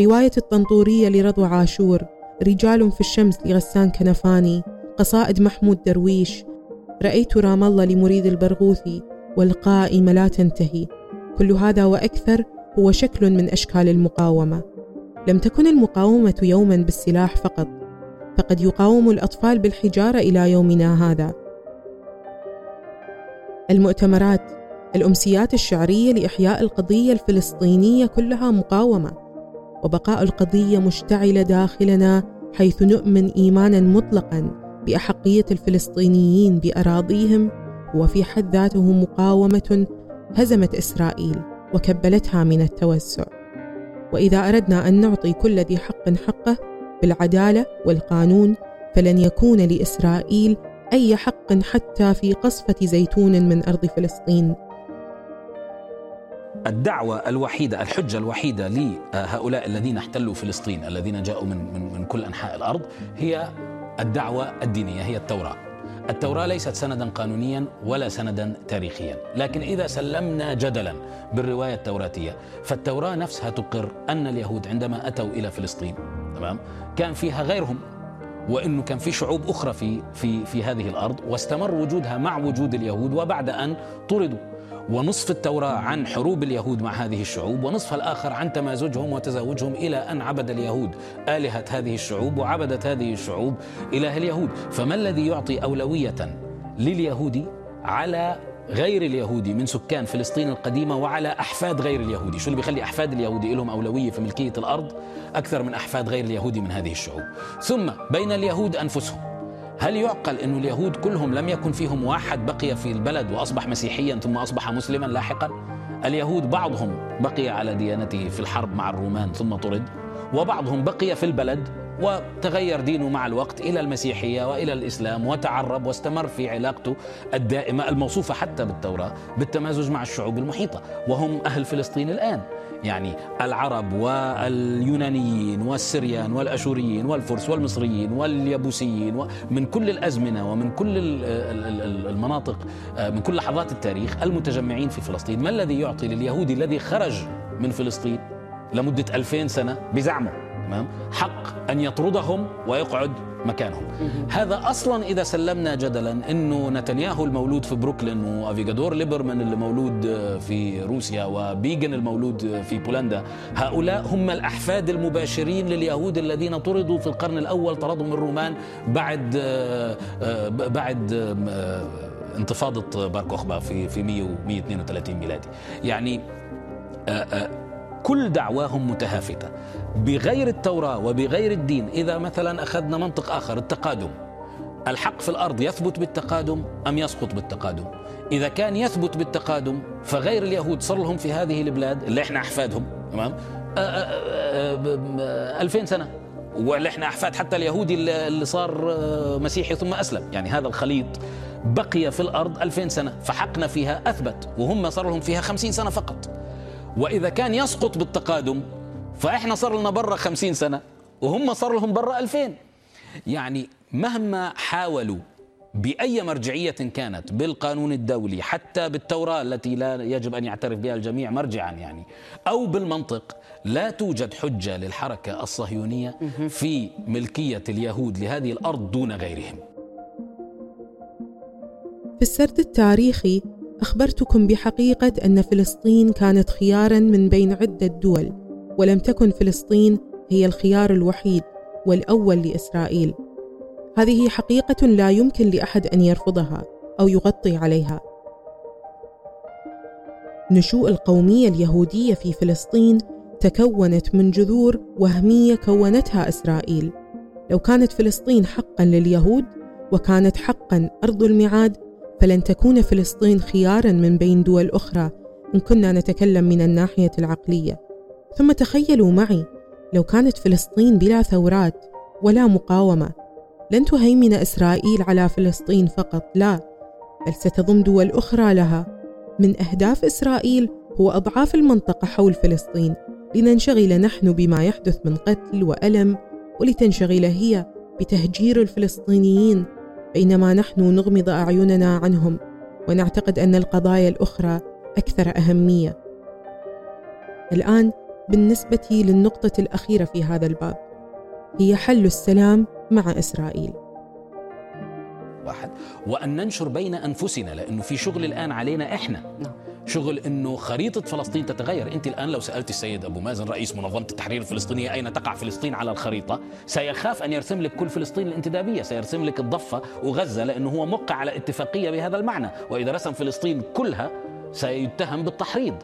رواية الطنطورية لرضوى عاشور. رجال في الشمس لغسان كنفاني. قصائد محمود درويش. رأيت رام الله لمريد البرغوثي. والقائمة لا تنتهي. كل هذا وأكثر هو شكل من أشكال المقاومة. لم تكن المقاومة يوما بالسلاح فقط. فقد يقاوم الأطفال بالحجارة إلى يومنا هذا. المؤتمرات، الأمسيات الشعرية لإحياء القضية الفلسطينية كلها مقاومة، وبقاء القضية مشتعلة داخلنا حيث نؤمن إيمانا مطلقا بأحقية الفلسطينيين بأراضيهم هو في حد ذاته مقاومة هزمت إسرائيل وكبلتها من التوسع. وإذا أردنا أن نعطي كل ذي حق حقه بالعدالة والقانون فلن يكون لإسرائيل أي حق حتى في قصفة زيتون من أرض فلسطين. الدعوة الوحيدة الحجة الوحيدة لهؤلاء الذين احتلوا فلسطين الذين جاءوا من, من, من كل أنحاء الأرض هي الدعوة الدينية هي التوراة. التوراة ليست سندا قانونيا ولا سندا تاريخيا لكن إذا سلمنا جدلا بالرواية التوراتية فالتوراة نفسها تقر أن اليهود عندما أتوا إلى فلسطين تمام كان فيها غيرهم وإنه كان في شعوب أخرى في في في هذه الأرض واستمر وجودها مع وجود اليهود وبعد أن طردوا. ونصف التوراة عن حروب اليهود مع هذه الشعوب ونصفها الآخر عن تمازجهم وتزاوجهم إلى أن عبد اليهود. آلهة هذه الشعوب وعبدت هذه الشعوب إله اليهود. فما الذي يعطي أولوية لليهود على غير اليهودي من سكان فلسطين القديمة وعلى أحفاد غير اليهودي شو اللي بيخلي أحفاد اليهودي لهم أولوية في ملكية الأرض؟ أكثر من أحفاد غير اليهودي من هذه الشعوب. ثم بين اليهود أنفسهم. هل يعقل أن اليهود كلهم لم يكن فيهم واحد بقي في البلد وأصبح مسيحيا ثم أصبح مسلما لاحقا؟ اليهود بعضهم بقي على ديانته في الحرب مع الرومان ثم طرد وبعضهم بقي في البلد وتغير دينه مع الوقت إلى المسيحية وإلى الإسلام وتعرب واستمر في علاقته الدائمة الموصوفة حتى بالتوراة بالتمازج مع الشعوب المحيطة وهم أهل فلسطين الآن. يعني العرب واليونانيين والسريان والأشوريين والفرس والمصريين واليبوسيين ومن كل الأزمنة ومن كل ال- ال- ال- المناطق آه، من كل لحظات التاريخ المتجمعين في فلسطين. ما الذي يعطي لليهودي الذي خرج من فلسطين لمدة ألفين سنة؟ بزعمه. حق أن يطردهم ويقعد مكانهم. هذا أصلا إذا سلمنا جدلا أنه نتنياهو المولود في بروكلين وأفيجادور ليبرمان اللي مولود في روسيا وبيجن المولود في بولندا هؤلاء هم الأحفاد المباشرين لليهود الذين طردوا في القرن الأول طردهم الرومان بعد آه، بعد آه، انتفاضة بار كوخبا في في 100 132 ميلادي. يعني آه، كل دعواهم متهافتة. بغير التوراة وبغير الدين إذا مثلا أخذنا منطق آخر التقادم. الحق في الأرض يثبت بالتقادم أم يسقط بالتقادم؟ إذا كان يثبت بالتقادم فغير اليهود صار لهم في هذه البلاد اللي إحنا أحفادهم تمام؟ آه، آه، آه، ب- ب- ألفين سنة. واللي إحنا أحفاد حتى اليهودي اللي صار مسيحي ثم أسلم. يعني هذا الخليط بقي في الأرض ألفين سنة فحقنا فيها أثبت وهم صار لهم فيها خمسين سنة فقط. وإذا كان يسقط بالتقادم فإحنا صار لنا برا خمسين سنة وهم صار لهم برا ألفين. يعني مهما حاولوا بأي مرجعية كانت بالقانون الدولي حتى بالتوراة التي لا يجب أن يعترف بها الجميع مرجعا يعني أو بالمنطق لا توجد حجة للحركة الصهيونية في ملكية اليهود لهذه الأرض دون غيرهم. في السرد التاريخي أخبرتكم بحقيقة أن فلسطين كانت خيارا من بين عدة دول ولم تكن فلسطين هي الخيار الوحيد والأول لإسرائيل. هذه حقيقة لا يمكن لأحد أن يرفضها أو يغطي عليها. نشوء القومية اليهودية في فلسطين تكونت من جذور وهمية كونتها إسرائيل. لو كانت فلسطين حقا لليهود وكانت حقا أرض الميعاد فلن تكون فلسطين خيارا من بين دول أخرى إن كنا نتكلم من الناحية العقلية. ثم تخيلوا معي لو كانت فلسطين بلا ثورات ولا مقاومة لن تهيمن إسرائيل على فلسطين فقط لا بل ستضم دول أخرى لها. من أهداف إسرائيل هو أضعاف المنطقة حول فلسطين. لننشغل نحن بما يحدث من قتل وألم ولتنشغل هي بتهجير الفلسطينيين بينما نحن نغمض أعيننا عنهم ونعتقد أن القضايا الأخرى أكثر أهمية. الآن بالنسبة للنقطة الأخيرة في هذا الباب هي حل السلام مع إسرائيل. واحد. وأن ننشر بين أنفسنا لأنه في شغل الآن علينا إحنا. شغل إنه خريطة فلسطين تتغير، أنت الآن لو سألت السيد أبو مازن رئيس منظمة التحرير الفلسطينية أين تقع فلسطين على الخريطة، سيخاف أن يرسم لك كل فلسطين الانتدابية، سيرسم لك الضفة وغزة لأنه هو موقع على اتفاقية بهذا المعنى، وإذا رسم فلسطين كلها سيتهم بالتحريض.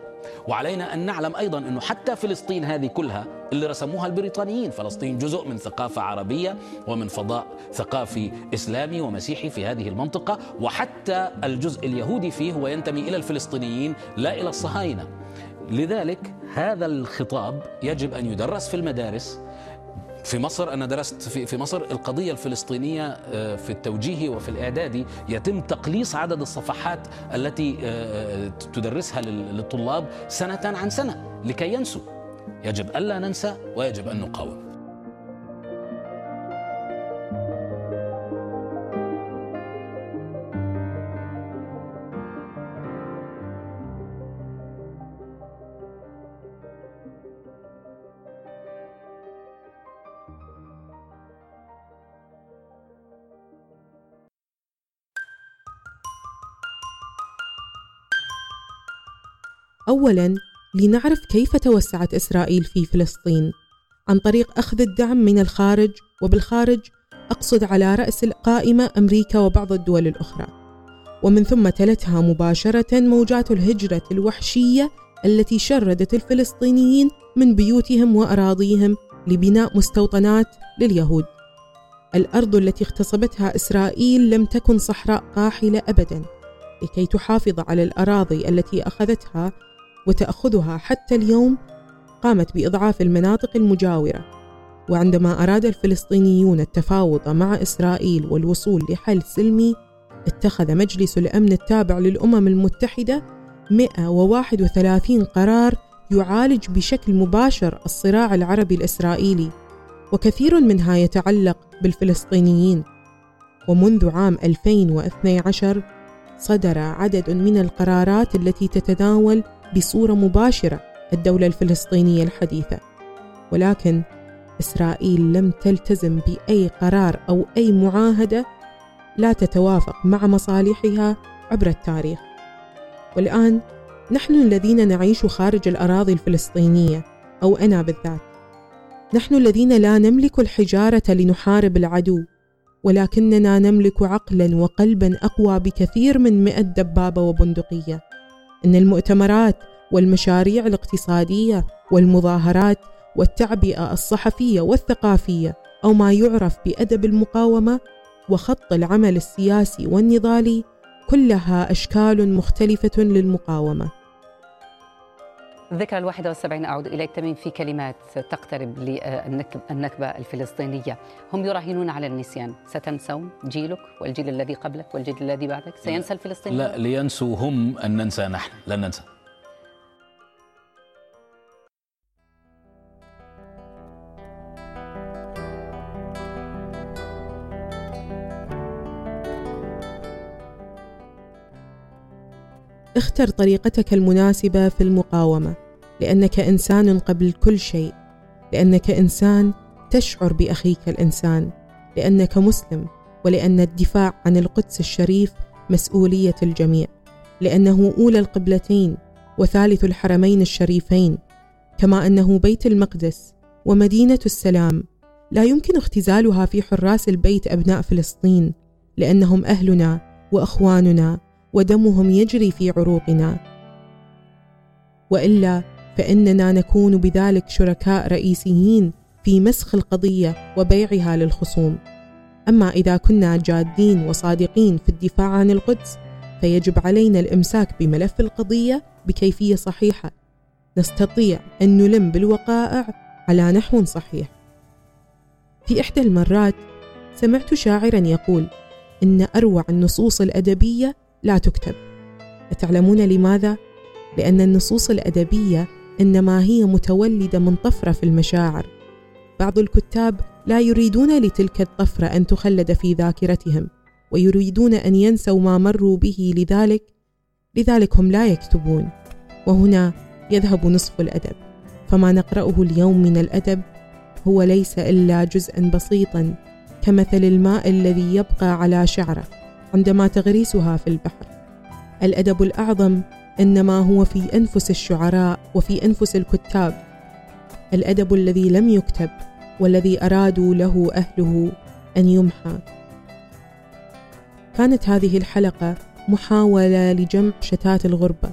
وعلينا أن نعلم أيضا إنه حتى فلسطين هذه كلها اللي رسموها البريطانيين، فلسطين جزء من ثقافة عربية ومن فضاء ثقافي إسلامي ومسيحي في هذه المنطقة، وحتى الجزء اليهودي فيه هو ينتمي إلى الفلسطينيين لا إلى الصهاينة. لذلك هذا الخطاب يجب أن يدرس في المدارس في مصر أنا درست في في مصر القضية الفلسطينية آه، في التوجيهي وفي الإعدادي يتم تقليص عدد الصفحات التي آه، تدرسها لل- للطلاب سنة عن سنة لكي ينسوا. يجب ألا ننسى ويجب أن نقاوم. أولاً لنعرف كيف توسعت إسرائيل في فلسطين عن طريق أخذ الدعم من الخارج وبالخارج أقصد على رأس القائمة أمريكا وبعض الدول الأخرى. ومن ثم تلتها مباشرة موجات الهجرة الوحشية التي شردت الفلسطينيين من بيوتهم وأراضيهم لبناء مستوطنات لليهود. الأرض التي اغتصبتها إسرائيل لم تكن صحراء قاحلة أبداً لكي تحافظ على الأراضي التي أخذتها وتأخذها حتى اليوم قامت بإضعاف المناطق المجاورة. وعندما أراد الفلسطينيون التفاوض مع إسرائيل والوصول لحل سلمي اتخذ مجلس الأمن التابع للأمم المتحدة 131 قرار يعالج بشكل مباشر الصراع العربي الإسرائيلي وكثير منها يتعلق بالفلسطينيين. ومنذ عام 2012 صدر عدد من القرارات التي تتناول بصورة مباشرة الدولة الفلسطينية الحديثة. ولكن إسرائيل لم تلتزم بأي قرار أو أي معاهدة لا تتوافق مع مصالحها عبر التاريخ. والآن نحن الذين نعيش خارج الأراضي الفلسطينية أو أنا بالذات. نحن الذين لا نملك الحجارة لنحارب العدو ولكننا نملك عقلا وقلبا أقوى بكثير من مئة دبابة وبندقية. إن المؤتمرات والمشاريع الاقتصادية والمظاهرات والتعبئة الصحفية والثقافية أو ما يعرف بأدب المقاومة وخط العمل السياسي والنضالي كلها أشكال مختلفة للمقاومة. ذكرى الواحدة والسبعين أعود إليك. تميم في كلمات تقترب للنكبة الفلسطينية. هم يراهنون على النسيان. ستنسون جيلك والجيل الذي قبلك والجيل الذي بعدك؟ سينسى الفلسطينيين لا لينسوا هم أن ننسى نحن. لن ننسى. اختر طريقتك المناسبة في المقاومة لأنك إنسان قبل كل شيء لأنك إنسان تشعر بأخيك الإنسان لأنك مسلم ولأن الدفاع عن القدس الشريف مسؤولية الجميع لأنه أولى القبلتين وثالث الحرمين الشريفين كما أنه بيت المقدس ومدينة السلام. لا يمكن اختزالها في حراس البيت أبناء فلسطين لأنهم أهلنا وأخواننا. ودمهم يجري في عروقنا. وإلا فإننا نكون بذلك شركاء رئيسيين في مسخ القضية وبيعها للخصوم. أما إذا كنا جادين وصادقين في الدفاع عن القدس فيجب علينا الإمساك بملف القضية بكيفية صحيحة. نستطيع أن نلم بالوقائع على نحو صحيح. في إحدى المرات سمعت شاعرا يقول إن أروع النصوص الأدبية لا تكتب. أتعلمون لماذا؟ لأن النصوص الأدبية إنما هي متولدة من طفرة في المشاعر. بعض الكتاب لا يريدون لتلك الطفرة أن تخلد في ذاكرتهم ويريدون أن ينسوا ما مروا به لذلك لذلك هم لا يكتبون. وهنا يذهب نصف الأدب. فما نقرأه اليوم من الأدب هو ليس إلا جزءا بسيطا كمثل الماء الذي يبقى على شعره. عندما تغريسها في البحر. الأدب الأعظم إنما هو في أنفس الشعراء وفي أنفس الكتاب. الأدب الذي لم يكتب والذي أرادوا له أهله أن يمحى. كانت هذه الحلقة محاولة لجمع شتات الغربة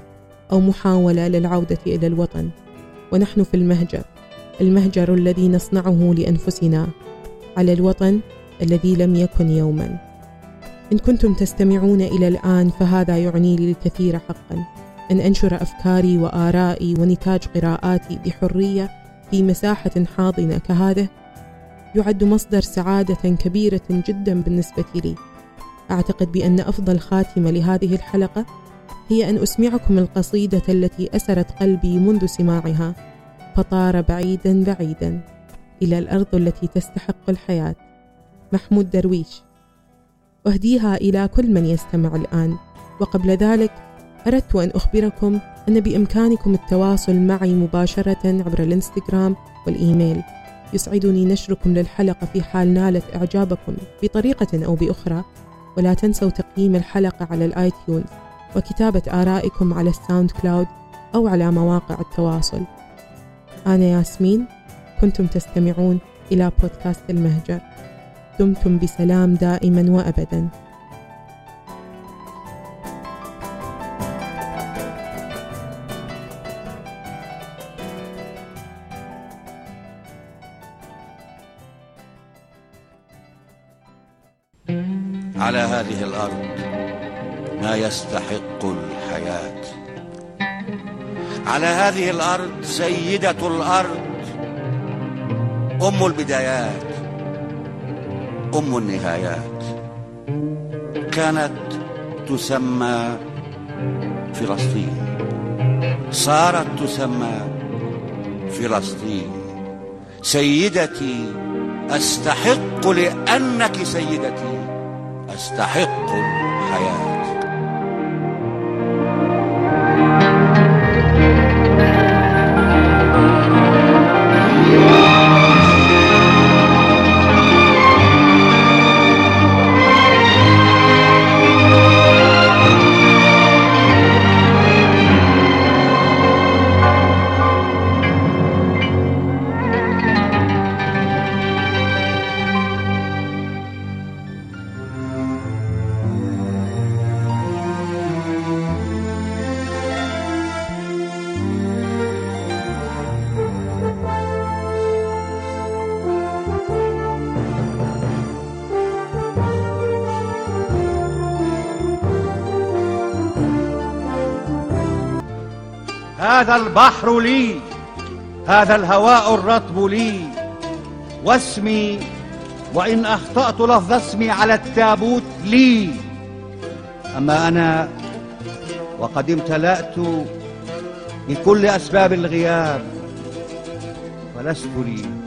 أو محاولة للعودة إلى الوطن. ونحن في المهجر المهجر الذي نصنعه لأنفسنا على الوطن الذي لم يكن يوما. إن كنتم تستمعون إلى الآن فهذا يعني لي الكثير حقا. أن أنشر أفكاري وآرائي ونتاج قراءاتي بحرية في مساحة حاضنة كهذه يعد مصدر سعادة كبيرة جدا بالنسبة لي. أعتقد بأن أفضل خاتمة لهذه الحلقة هي أن أسمعكم القصيدة التي أسرت قلبي منذ سماعها فطار بعيدا بعيدا إلى الأرض التي تستحق الحياة. محمود درويش أهديها إلى كل من يستمع الآن. وقبل ذلك أردت أن أخبركم أن بإمكانكم التواصل معي مباشرة عبر الإنستغرام والإيميل. يسعدني نشركم للحلقة في حال نالت إعجابكم بطريقة أو بأخرى. ولا تنسوا تقييم الحلقة على ال iTunes وكتابة آرائكم على ال SoundCloud أو على مواقع التواصل. أنا ياسمين كنتم تستمعون إلى بودكاست المهجر. دمتم بسلام دائما وابدا. على هذه الأرض ما يستحق الحياة. على هذه الأرض سيده الأرض أم البدايات. أم النهايات. كانت تسمى فلسطين. صارت تسمى فلسطين. سيدتي أستحق لأنك سيدتي. أستحق الحياة. البحر لي هذا الهواء الرطب لي. واسمي وإن أخطأت لفظ اسمي على التابوت لي. أما أنا وقد امتلأت بكل أسباب الغياب فلست لي.